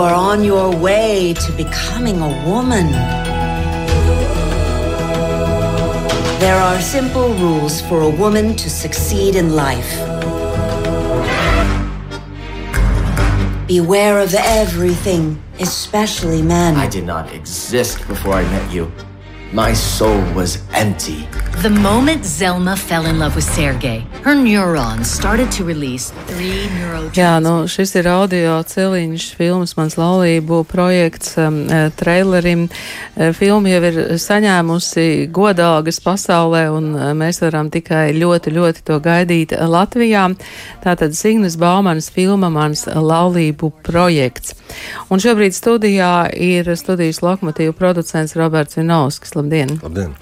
Are on your way to becoming a woman. There are simple rules for a woman to succeed in life. Beware of everything, especially men. I did not exist before I met you. My soul was empty. The moment Zelma fell in love with Sergei, her neurons started to release three neurotransmitters. Jā, nu, šis ir audio celiņš, filmas Mans laulību projekts um, eh, trailerim. Eh, Filma jau ir saņēmusi godalgas pasaulē, un eh, mēs varam tikai ļoti, ļoti to gaidīt Latvijā. Tātad Signas Baumanas filma Mans laulību projekts. Un šobrīd studijā ir studijas lokomotīvu producents Roberts Vinovskis. Labdien! Labdien!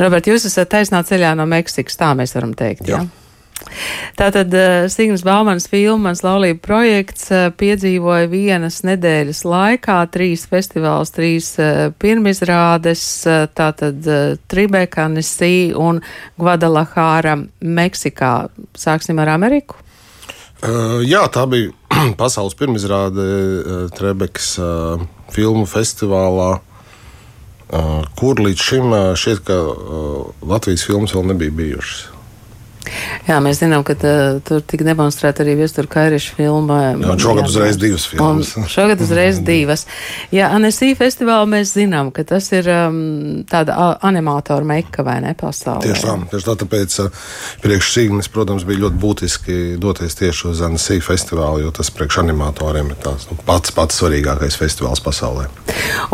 Robert, jūs esat taisnā ceļā no Meksikas, tā mēs varam teikt. Jā. Ja? Tātad uh, Signas Baumanas filma, mans laulība projekts, uh, piedzīvoja vienas nedēļas laikā trīs festivāls, trīs uh, pirmizrādes, tātad Tribeka, Nesī un Guadalajara, Meksikā. Sāksim ar Ameriku. Uh, jā, tā bija pasaules pirmizrāde Trebekas uh, filmu festivālā, kur līdz šim šķiet, ka Latvijas filmas vēl nebija bijušas. Jā, mēs zinām, ka tā, tur tika demonstrēta arī Viestura Kairiša filma. Jā, šogad uzreiz divas filmas. Un šogad uzreiz divas. Jā, Anesī festivālu mēs zinām, ka tas ir um, tāda animātora meka vai ne pasaulē. Tieši tā, tieši tā tāpēc priekš Signis, protams, bija ļoti būtiski doties tieši uz Anesī festivālu, jo tas priekš animatoriem ir tās nu, pats, pats svarīgākais festivāls pasaulē.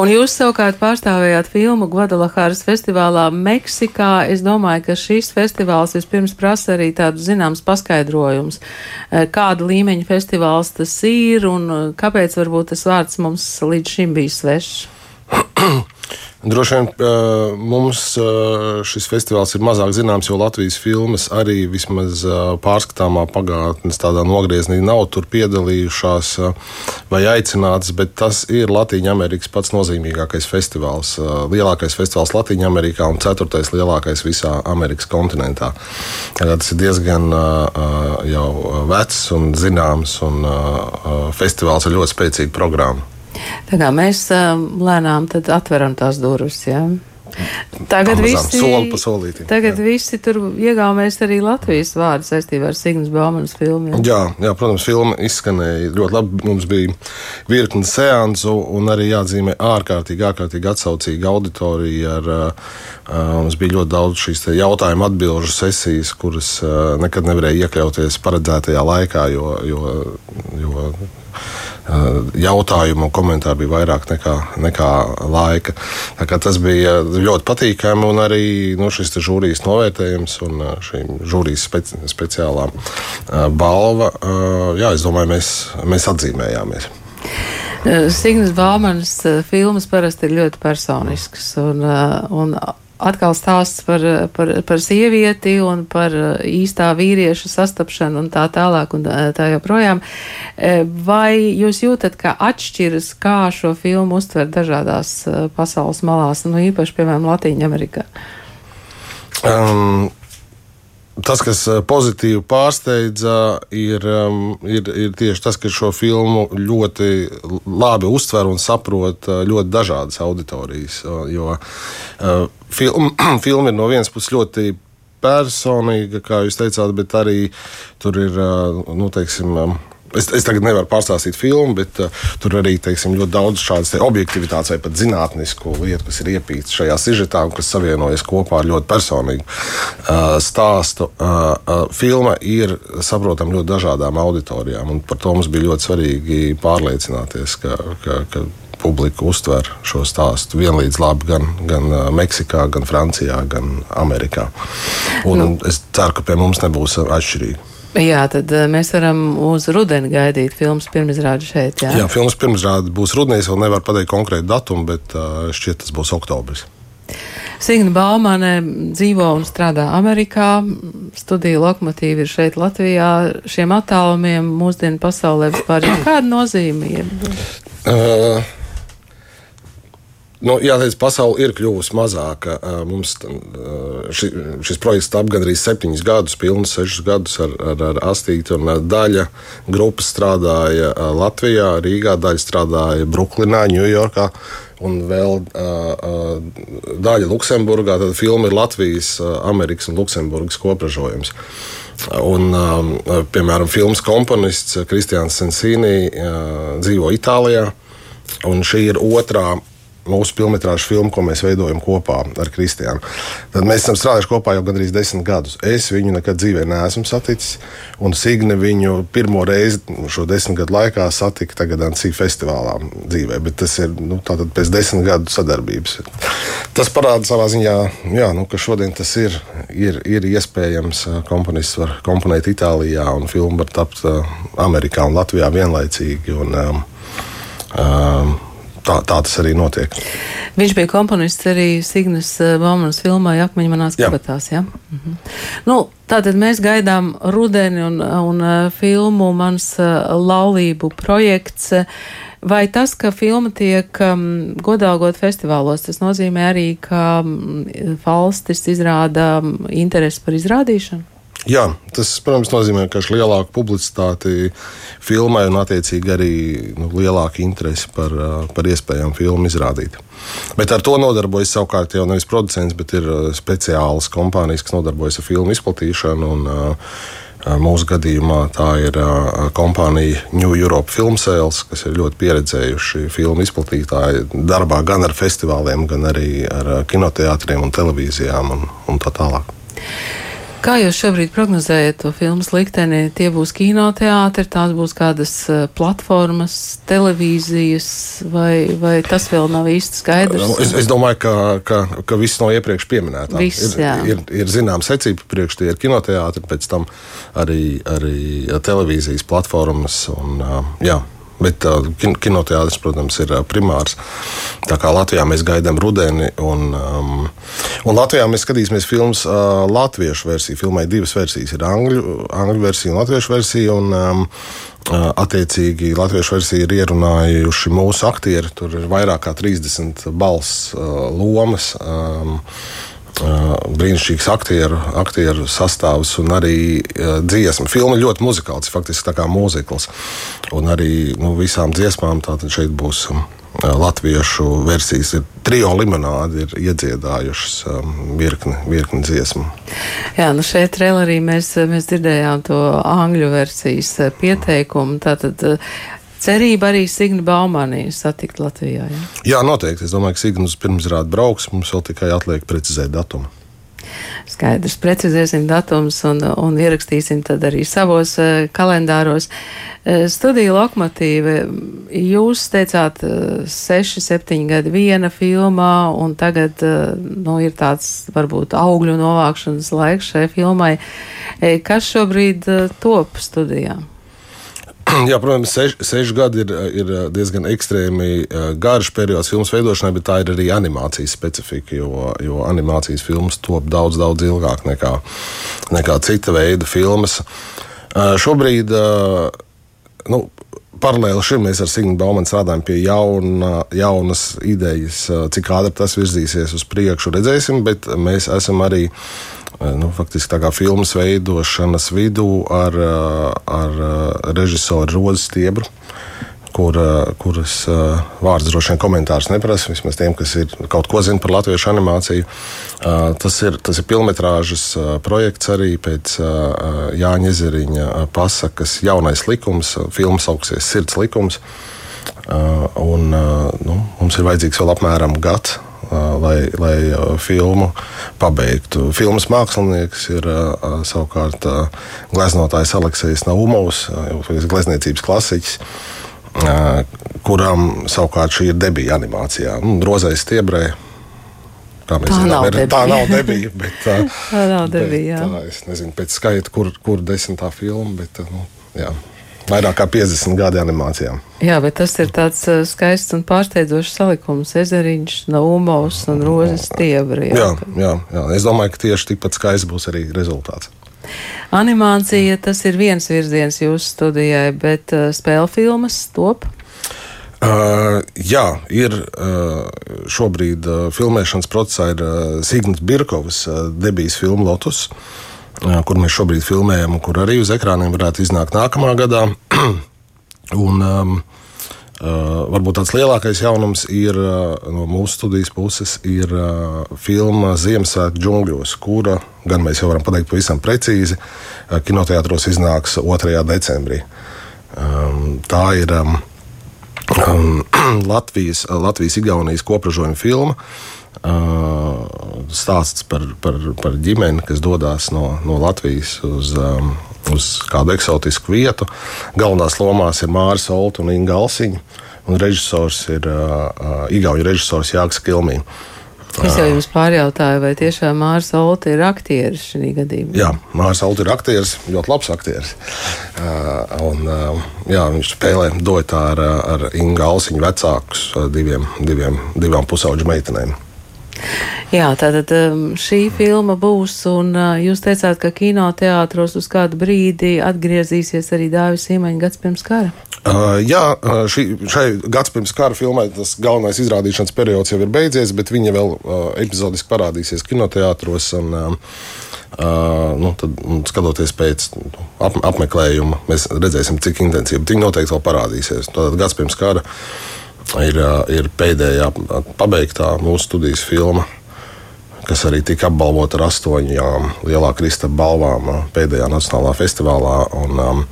Un jūs savukārt pārstāvējāt filmu Guadalajaras festivālā Meksikā. Es domāju, ka šis festivāls vispirms prasa arī tādu zināms paskaidrojums, kāda līmeņa festivāls tas ir un kāpēc varbūt tas vārds mums līdz šim bija svešs. Droši vien mums šis festivāls ir mazāk zināms, jo Latvijas filmas arī vismaz pārskatāmā pagātnes tādā nogriezienī nav tur piedalījušās vai aicinātas, bet tas ir Latvijas Amerikas pats nozīmīgākais festivāls. Lielākais festivāls Latvijas Amerikā un ceturtais lielākais visā Amerikas kontinentā. Tas ir diezgan jau vecs un zināms, un festivāls ar ļoti spēcīgu programmu. Tā kā mēs lēnām atveram tās durvis. Ja? Tagad visi, soli pa solītim, tagad jā. visi tur iegaumēs arī Latvijas vārdu saistībā ar Signas Baumanas filmiem. Jā, jā, protams, filma izskanēja ļoti labi. Mums bija virkni seansu, un arī jāatzīmē ārkārtīgi, ārkārtīgi atsaucīga auditorija. Ar, uh, mums bija ļoti daudz šīs jautājumu atbilžu sesijas, kuras uh, nekad nevarēja iekļauties paredzētajā laikā, jo, jo, jo jautājumu un komentāru bija vairāk nekā, nekā laika. Tas bija ļoti patīkami un arī nu, šis žūrijas novērtējums un šī žūrijas speci speciālā balva. Jā, es domāju, mēs, mēs atzīmējāmies. Signas Baumanas filmas parasti ir ļoti personiskas. Un, un atkal stāsts par, par, par sievieti un par īstā vīrieša sastapšanu un tā tālāk un tā joprojām. Vai jūs jūtat, ka atšķiras, kā šo filmu uztver dažādās pasaules malās, nu īpaši, piemēram, Latīņa Amerikā? Um, Tas, kas pozitīvi pārsteidza, ir, um, ir, ir tieši tas, ka šo filmu ļoti labi uztver un saprot ļoti dažādas auditorijas. Jo uh, film, filma ir no vienas puses ļoti personīga, kā jūs teicāt, bet arī tur ir, nu, teiksim, um, Es, es tagad nevaru pārstāstīt filmu, bet uh, tur arī teiksim, ļoti daudz šādas te objektivitātes vai pat zinātnisku lietu, kas ir iepītas šajā sižetā un kas savienojas kopā ar ļoti personīgu uh, stāstu. Uh, uh, filma ir saprotama ļoti dažādām auditorijām, un par to mums bija ļoti svarīgi pārliecināties, ka, ka, ka publika uztver šo stāstu vienlīdz labi gan, gan Meksikā, gan Francijā, gan Amerikā. Un nu. es ceru, ka pie mums nebūs atšķirīgi. Jā, tad mēs varam uz rudeni gaidīt filmas pirmizrādi šeit. Jā, jā filmas pirmizrāde būs rudenī. Es vēl nevaru pateikt konkrētu datumu, bet uh, šķiet, tas būs oktobris. Signa Baumane dzīvo un strādā Amerikā. Studija lokomotīva ir šeit Latvijā. Šiem attālumiem mūsdienu pasaulē vispār ir kāda nozīme? Uh, Nu, Jāteic, pasaule ir kļuvusi mazāka. Mums ši, šis projekts ap gandrīz septiņus gadus, pilnus sešus gadus ar, ar, ar Astītu daļa grupas strādāja Latvijā, Rīgā, daļa strādāja Brooklynā, Ņujorkā. Un vēl uh, daļa Luksemburgā. Tad filma ir Latvijas, Amerikas un Luksemburgas kopražojums. Un, um, piemēram, filmas komponists Kristians Sensīni uh, dzīvo Itālijā. Un šī ir otrā mūsu filmu, ko mēs veidojam kopā ar Kristiānu. Tad mēs esam strādājuši kopā jau gandrīz desmit gadus. Es viņu nekad dzīvē neesmu saticis, un Signe viņu pirmo reizi šo desmit gadu laikā satika tagad Ansī festivālā dzīvē. Bet tas ir nu, pēc desmit gadu sadarbības. Tas parāda savā ziņā, jā, nu, ka šodien tas ir, ir, ir iespējams. Komponists var komponēt Itālijā, un filma var tapt Amerikā un Latvijā vienlaicīgi. Un, um, um, tā, tā tas arī notiek. Viņš bija komponists arī Signas eh, Baumanas filmā Akmeņa manās kabatās. Ja? Mhm. Nu, tātad mēs gaidām rudeni un, un eh, filmu mans eh, laulību projekts. Vai tas, ka filma tiek um, godāgot festivālos, tas nozīmē arī, ka um, valstis izrāda um, interesi par izrādīšanu? Jā, tas, protams, nozīmē, ka lielāku publicitāti filmai un, attiecīgi, arī nu, lielāku interesi par, par iespējām filmu izrādīt. Bet ar to nodarbojas savukārt jau nevis producents, bet ir speciālas kompānijas, kas nodarbojas ar filmu izplatīšanu. Un, Mūsu gadījumā tā ir kompānija New Europe Film Sales, kas ir ļoti pieredzējuši filmu izplatītāji darbā gan ar festivāliem, gan arī ar kinoteātriem un televīzijām un, un tā tālāk. Kā jūs šobrīd prognozējat to filmu likteni? Tie būs kinoteātri, tās būs kādas eh, platformas, televīzijas, vai, vai tas vēl nav īsti skaidrs? Nu, es, es domāju, ka, ka, ka viss no iepriekš pieminētā. Viss, ir, ir, ir zināms secība priekš tie ir kinoteātri, pēc tam arī, arī televīzijas platformas. Un, jā. Bet uh, kinoteātris, protams, ir uh, primārs. Tā kā Latvijā mēs gaidām rudeni, un, um, un Latvijā mēs skatīsimies filmas uh, latviešu versiju. Filmai divas versijas - ir angļu, angļu versija un latviešu versija. Un, um, Attiecīgi, latviešu versiju ir ierunājuši mūsu aktieri. Tur ir vairāk kā 30 balss lomas. Um, brīnišķīgs aktieru, aktieru sastāvs un arī dziesma. Filma ļoti muzikāla, faktiski tā kā mūzikls. Un arī nu, visām dziesmām tātad šeit būs. Latviešu versijas ir trijo limonādi, ir iedziedājušas virkni, virkni dziesmu. Jā, nu šeit trailerī mēs, mēs dzirdējām to angļu versijas pieteikumu. Tātad cerība arī Signa Baumanī satikt Latvijā. Ja? Jā, noteikti. Es domāju, ka Signas pirmsrāda brauks, mums vēl tikai atliek precizēt datumu. Skaidrs, precizēsim datumus un, un ierakstīsim tad arī savos uh, kalendāros. Uh, studija Lokmatīva, jūs teicāt, uh, seši, septiņi gadi viena filmā, un tagad nu, ir tāds varbūt augļu novākšanas laiks šai filmai. Kas šobrīd top studijām? Jā, protams, seši, seši gadi ir, ir diezgan ekstrēmi garš periods filmas veidošanai, bet tā ir arī animācijas specifika. Jo, jo animācijas filmas top daudz, daudz ilgāk nekā, nekā cita veida filmas. Šobrīd, nu, paralēli šim mēs ar Signu Baumanu strādājam pie jauna, jaunas idejas, cik ātri tas virzīsies uz priekšu, redzēsim, bet mēs esam arī Eh, nu, faktiski tā kā filmas veidošanas vidū ar, eh, ar eh, režisoru Rozi Stiebru. Kur, kuras vārds droši vien komentārus neprasa, vismaz tiem, kas ir, kaut ko zina par latviešu animāciju. Tas ir, tas ir filmetrāžas projekts arī pēc Jāņa Ezeriņa pasakas jaunais likums, filmas augsies sirds likums. Un, nu, mums ir vajadzīgs vēl apmēram gads, lai, lai filmu pabeigtu. Filmas mākslinieks ir savukārt gleznotājs Aleksis Naumovs, glezniecības klasiķis. Kuram savukārt šī ir debija animācijā. Nu, Rozais stiebrē, Tā, tā, zinām, ir, tā nav debija. Bet, tā nav debija. Bet, tā, es nezinu pēc skaita, kur, kur desmitā filma. Bet, nu, jā vairāk kā 50 gadi animācijām. Jā, bet tas ir tāds uh, skaists un pārsteidzošs salikums. Ezeriņš, Naumovs un Rozes stiebri. Jā, jā, jā, jā, es domāju, ka tieši tikpat skaists būs arī rezultāts. Animācija tas ir viens virziens jūsu studijai, bet uh, spēļu filmas top. Uh, jā, ir uh, šobrīd uh, filmēšanas procesā ir uh, Signas Birkovas uh, debijas filma Lotus, uh, kur mēs šobrīd filmējam, un kur arī uz ekrāniem varētu iznākt nākamā gadā. un, um, Uh, varbūt tāds lielākais jaunums ir uh, no mūsu studijas puses ir uh, filma Ziemassvētku džungļos, kura, gan mēs jau varam pateikt pavisam precīzi, uh, kinoteātros iznāks 2. decembrī. Um, tā ir um, um, Latvijas, Latvijas Igaunijas kopražojuma filma. Uh, stāsts par, par, par ģimeni, kas dodas no, no Latvijas uz um, uz kādu eksotisku vietu. Galvenās lomās ir Mārcis Kalns un Inga Alsiņa, un režisors ir uh, Igaunijas režisors Jānis Kilmīns. Es jau jums pārjautāju, vai tiešām Mārcis Kalns ir aktieris šajā gadījumā? Jā, Mārcis Kalns ir aktieris, ļoti labs aktieris. Uh, un, uh, jā, viņš spēlē duetā ar, ar Inga Alsiņu vecākus diviem, diviem, divām pusauģu meitenēm. Jā, tātad um, šī filma būs, un uh, jūs teicāt, ka kinoteātros uz kādu brīdi atgriezīsies arī Dāvis Sīmaņa gads pirms kara. Uh, jā, uh, šī, šai gads pirms kara filmai tas galvenais izrādīšanas periods jau ir beidzies, bet viņa vēl uh, epizodiski parādīsies kinoteātros. Un, uh, Uh, nu, tad, skatoties pēc nu, ap, apmeklējuma, mēs redzēsim, cik intensīvi viņi noteikti vēl parādīsies. Tad gads pirms kara ir, ir pēdējā pabeigtā mūsu studijas filma, kas arī tika apbalvota ar astoņām lielā kristapa balvām pēdējā nacionālā festivālā, un, um,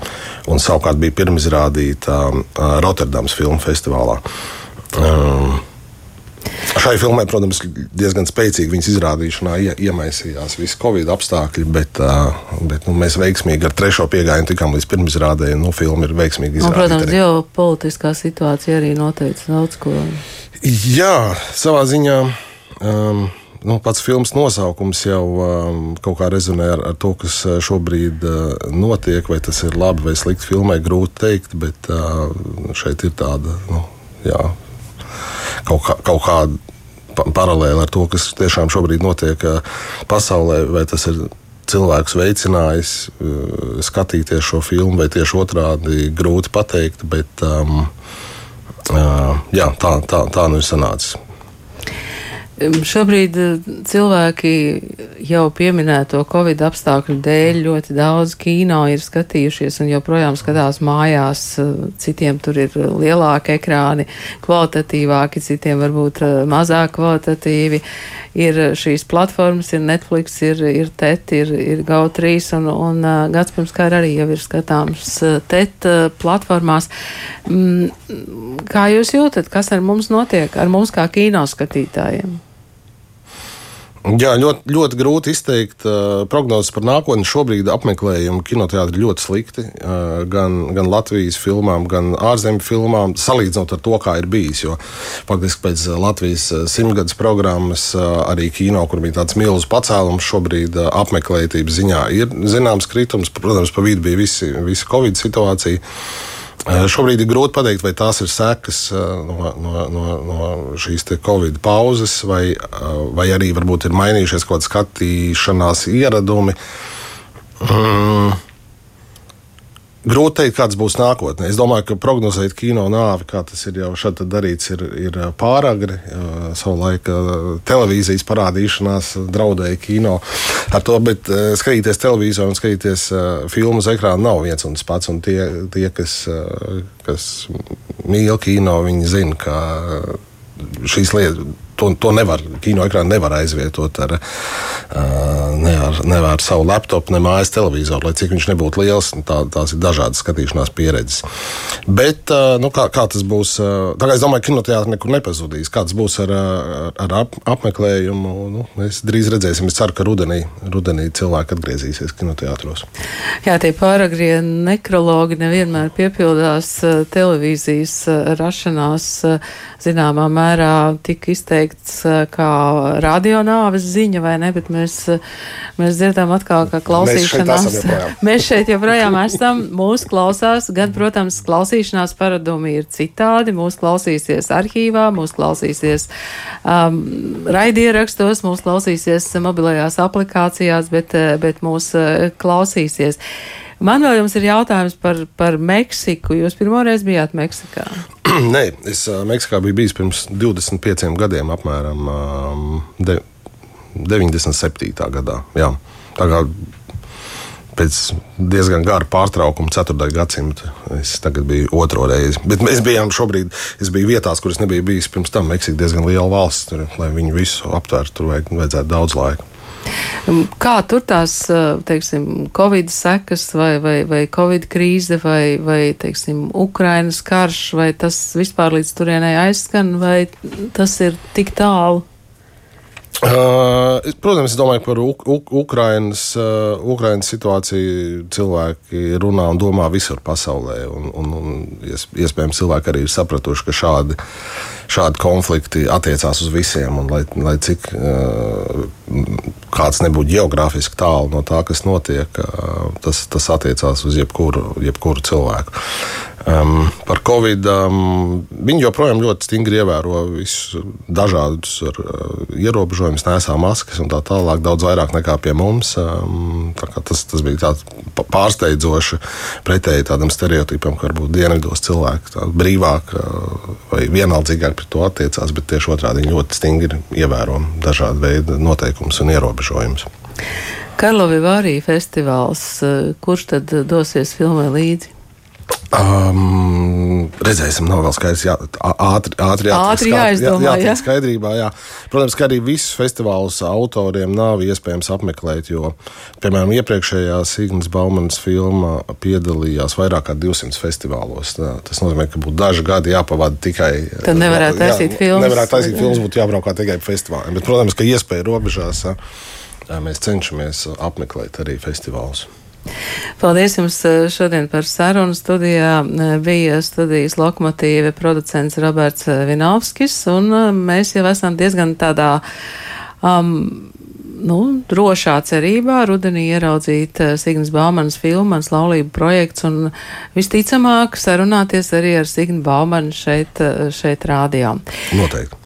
un savukārt bija pirmizrādīta Rotterdamas filmu festivālā. Um, Šai filmai, protams, diezgan spēcīgi viņas izrādīšanā iemaisījās visi covid apstākļi, bet, bet nu, mēs veiksmīgi ar trešo piegājienu tikām līdz pirmizrādēji. Nu, filma ir veiksmīgi izrādīta. Protams, ģeopolitiskā situācija arī noteica daudz ko. Jā, savā ziņā. Um, nu, pats filmas nosaukums jau um, kaut kā rezonē ar, ar to, kas šobrīd uh, notiek. Vai tas ir labi vai slikti filmai, grūti pateikt, bet uh, šeit ir tāda nu, jā, kaut, kā, kaut kāda paralēli ar to, kas tiešām šobrīd notiek pasaulē, vai tas ir cilvēks veicinājis skatīties šo filmu, vai tieši otrādi grūti pateikt, bet um, jā, tā, tā, tā nu ir sanācis. Šobrīd eh, cilvēki jau pieminēto Covid apstākļu dēļ ļoti daudz kino ir skatījušies un joprojām skatās mājās. Eh, citiem tur ir lielāki ekrāni, kvalitatīvāki, citiem varbūt eh, mazāk kvalitatīvi. Ir šīs platformas, ir Netflix, ir, ir TET, ir, ir GO3 un, un gads pirms kā arī jau ir skatāms TET platformās. Mm, kā jūs jūtat, kas ar mums notiek, ar mums kā kino skatītājiem? Jā, ļoti, ļoti grūti izteikt uh, prognozes par nākotni. Šobrīd apmeklējumi kinoteātrī ļoti slikti. Uh, gan, gan Latvijas filmām, gan ārzemju filmām, salīdzinot ar to, kā ir bijis. Jo faktiski pēc Latvijas simtgades programmas uh, arī kino, kur bija tāds milzīgs pacēlums, šobrīd uh, apmeklētības ziņā ir zināms kritums. Protams, pa vidu bija visi, visi Covid situācija. Eh, šobrīd ir grūti pateikt, vai tās ir sekas eh, no, no, no, no šīs Covid pauzes, vai, eh, vai arī varbūt ir mainījušies kaut kādi skatīšanās ieradumi. Mm. Grūti teikt, kāds būs nākotnē. Es domāju, ka prognozēt kino nāvi, kā tas ir jau šeit darīts, ir, ir pāragri. Savulaik televīzijas parādīšanās draudēja kino ar to, bet skatīties televizoru un skatīties filmu uz ekrāna nav viens un tas pats. Un tie, tie kas, kas mīl kino, viņi zina, ka šīs lietas to, to nevar, kino ekrānu nevar aizvietot ar, ne ar, ne ar savu laptopu, ne mājas televizoru, lai cik viņš nebūtu liels. Tā, tās ir dažādas skatīšanās pieredzes. Bet nu, kā, kā tas būs? Es domāju, ka kinoteātris nekur nepazudīs. Kāds būs ar, ar ap, apmeklējumu? Nu, mēs drīz redzēsim. Es ceru, ka rudenī, rudenī cilvēki atgriezīsies kinoteātros. Jā, tie pāragrie nekrologi nevienmēr piepildās televīzijas rašanās zināmā mērā tika izteikts kā radionāves ziņa, vai ne, bet mēs, mēs dzirdam atkal, ka klausīšanās. Mēs šeit, mēs šeit joprojām esam, mūs klausās, gan, protams, klausīšanās paradumi ir citādi, mūs klausīsies arhīvā, mūs klausīsies um, raidierakstos, mūs klausīsies mobilajās aplikācijās, bet, bet mūs klausīsies. Man vēl jums ir jautājums par, par Meksiku. Jūs pirmoreiz bijāt Meksikā? Nē, es Meksikā biju bijis pirms 25 gadiem, apmēram de, 97. gadā. Jā. Tā kā pēc diezgan gara pārtraukuma, 4. gadsimta. Es tagad biju otro reizi. Bet mēs bijām šobrīd, es biju vietās, kuras nebija bijis pirms tam. Meksika diezgan liela valsts, tur, lai viņu visu aptvērtu, tur vajag, vajadzētu daudz laika. Kā tur tās, teiksim, Covid sekas vai, vai, vai Covid krīze vai, vai, teiksim, Ukrainas karš, vai tas vispār līdz turienei aizskan, vai tas ir tik tālu? Uh, protams, es domāju par Uk Uk Ukrainas, uh, Ukrainas situāciju. Cilvēki runā un domā visur pasaulē. Un, un, un iespējams, cilvēki arī ir sapratuši, ka šādi, šādi konflikti attiecās uz visiem. Un, lai, lai cik uh, kāds nebūtu geogrāfiski tālu no tā, kas notiek, uh, tas, tas attiecās uz jebkuru, jebkuru cilvēku. Um, par Covid um, viņi joprojām ļoti stingri ievēro visus dažādus ar, uh, ierobežojumus, nesā maskas un tā tālāk, daudz vairāk nekā pie mums. Um, tas, tas bija tāds pārsteidzoši pretēji tādam stereotipam, ka varbūt dienvidos cilvēki brīvāk uh, vai vienaldzīgāk pret to attiecās, bet tieši otrādi viņi ļoti stingri ievēro dažādu veidu noteikumus un ierobežojumus. Karlovi Vārī festivāls, uh, kurš tad dosies filmai līdzi? Um, redzēsim, nav vēl skaidrs. Jā, ātri, ātri, ātri jāizdomā. Jā, jā. skaidrībā, jā. Protams, ka arī visus festivālus autoriem nav iespējams apmeklēt, jo, piemēram, iepriekšējā Signas Baumanas filma piedalījās vairāk kā 200 festivālos. Tā, tas nozīmē, ka būtu daži gadi jāpavada tikai. Tad nevarētu taisīt filmas. Nevarētu taisīt filmas, būtu jābraukā tikai festivāliem. Bet, protams, ka iespēja robežās mēs cenšamies apmeklēt arī festivālus. Paldies jums eh, šodien par sarunu. Studijā eh, bija studijas lokomotīve producents Roberts eh, Vinovskis, un mēs jau esam diezgan tādā. Um, nu, drošā cerībā rudenī ieraudzīt Signas Baumanas filmu, mans laulību projekts, un visticamāk sarunāties arī ar Signu Baumanu šeit, šeit rādījām. Noteikti.